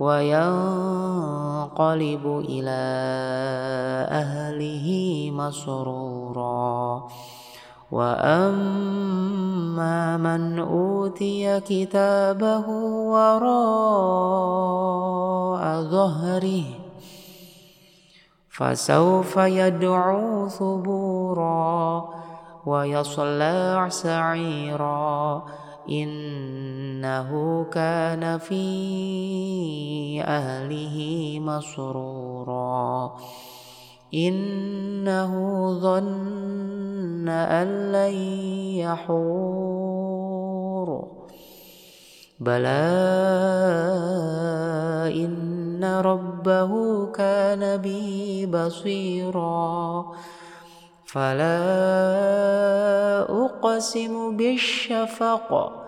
وينقلب إلى أهله مسرورا. وأما من أوتي كتابه وراء ظهره فسوف يدعو ثبورا ويصلى سعيرا. إنه كان في أهله مسرورا. إنه ظن أن لن يحور. بلى إن ربه كان به بصيرا. فلا أقسم بالشفق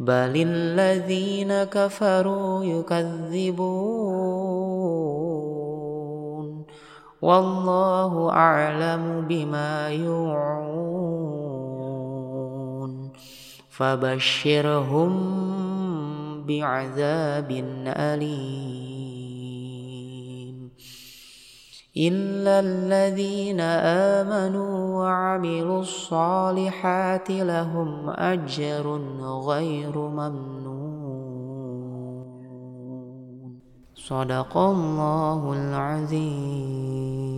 بل الذين كفروا يكذبون والله أعلم بما يوعون فبشرهم بعذاب أليم إلا الذين آمنوا وعملوا الصالحات لهم أجر غير ممنون. صدق الله العظيم.